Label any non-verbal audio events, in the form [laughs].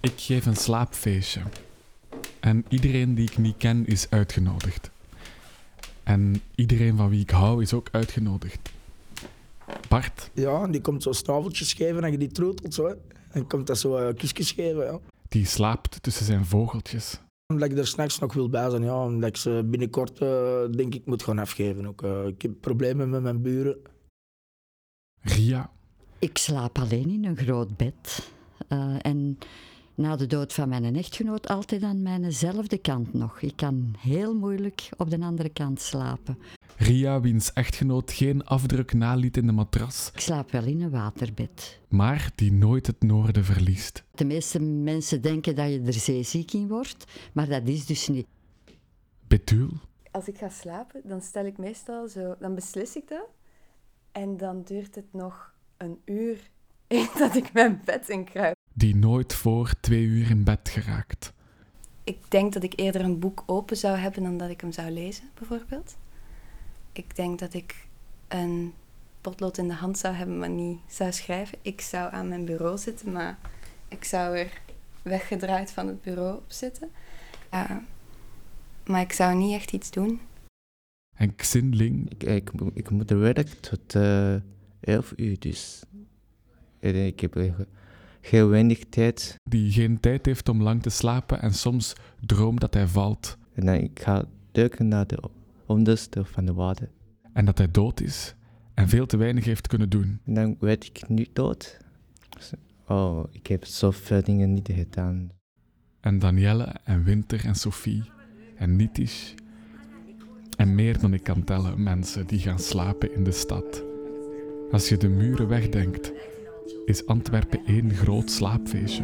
Ik geef een slaapfeestje. En iedereen die ik niet ken is uitgenodigd. En iedereen van wie ik hou is ook uitgenodigd. Bart, Ja, en die komt zo snaveltjes geven en je die troetelt zo. hè. En komt dat zo uh, kusjes geven, ja. die slaapt tussen zijn vogeltjes. Omdat ik er s'nachts nog wil bij zijn, ja. Omdat ik ze binnenkort, eh, denk ik, moet gaan afgeven ook. eh. ik heb problemen met mijn buren. Ria, Ik slaap alleen in een groot bed. Eh, en na de dood van mijn echtgenoot altijd aan mijnzelfde kant nog. Ik kan heel moeilijk op de andere kant slapen. Ria, wiens echtgenoot geen afdruk naliet in de matras, Ik slaap wel in een waterbed. maar die nooit het noorden verliest. De meeste mensen denken dat je er zeeziek in wordt, maar dat is dus niet. Betul, Als ik ga slapen, dan stel ik meestal zo, dan beslis ik dat. En dan duurt het nog een uur [laughs] dat ik mijn bed in kruip. Die nooit voor twee uur in bed geraakt. Ik denk dat ik eerder een boek open zou hebben dan dat ik hem zou lezen, bijvoorbeeld. Ik denk dat ik een potlood in de hand zou hebben, maar niet zou schrijven. Ik zou aan mijn bureau zitten, maar ik zou er weggedraaid van het bureau op zitten. Ja, maar ik zou niet echt iets doen. En Xin Ling, Ik, ik, ik moet werken tot eh 11 uur, dus en ik heb eh, heel weinig tijd. die geen tijd heeft om lang te slapen en soms droomt dat hij valt En dan ik ga duiken naar de onderste van de water. en dat hij dood is en veel te weinig heeft kunnen doen. En dan werd ik nu dood. Oh, ik heb zoveel dingen niet gedaan. En Danielle en Winter en Sophie en Nitish en meer dan ik kan tellen mensen die gaan slapen in de stad. Als je de muren wegdenkt, is Antwerpen één groot slaapfeestje.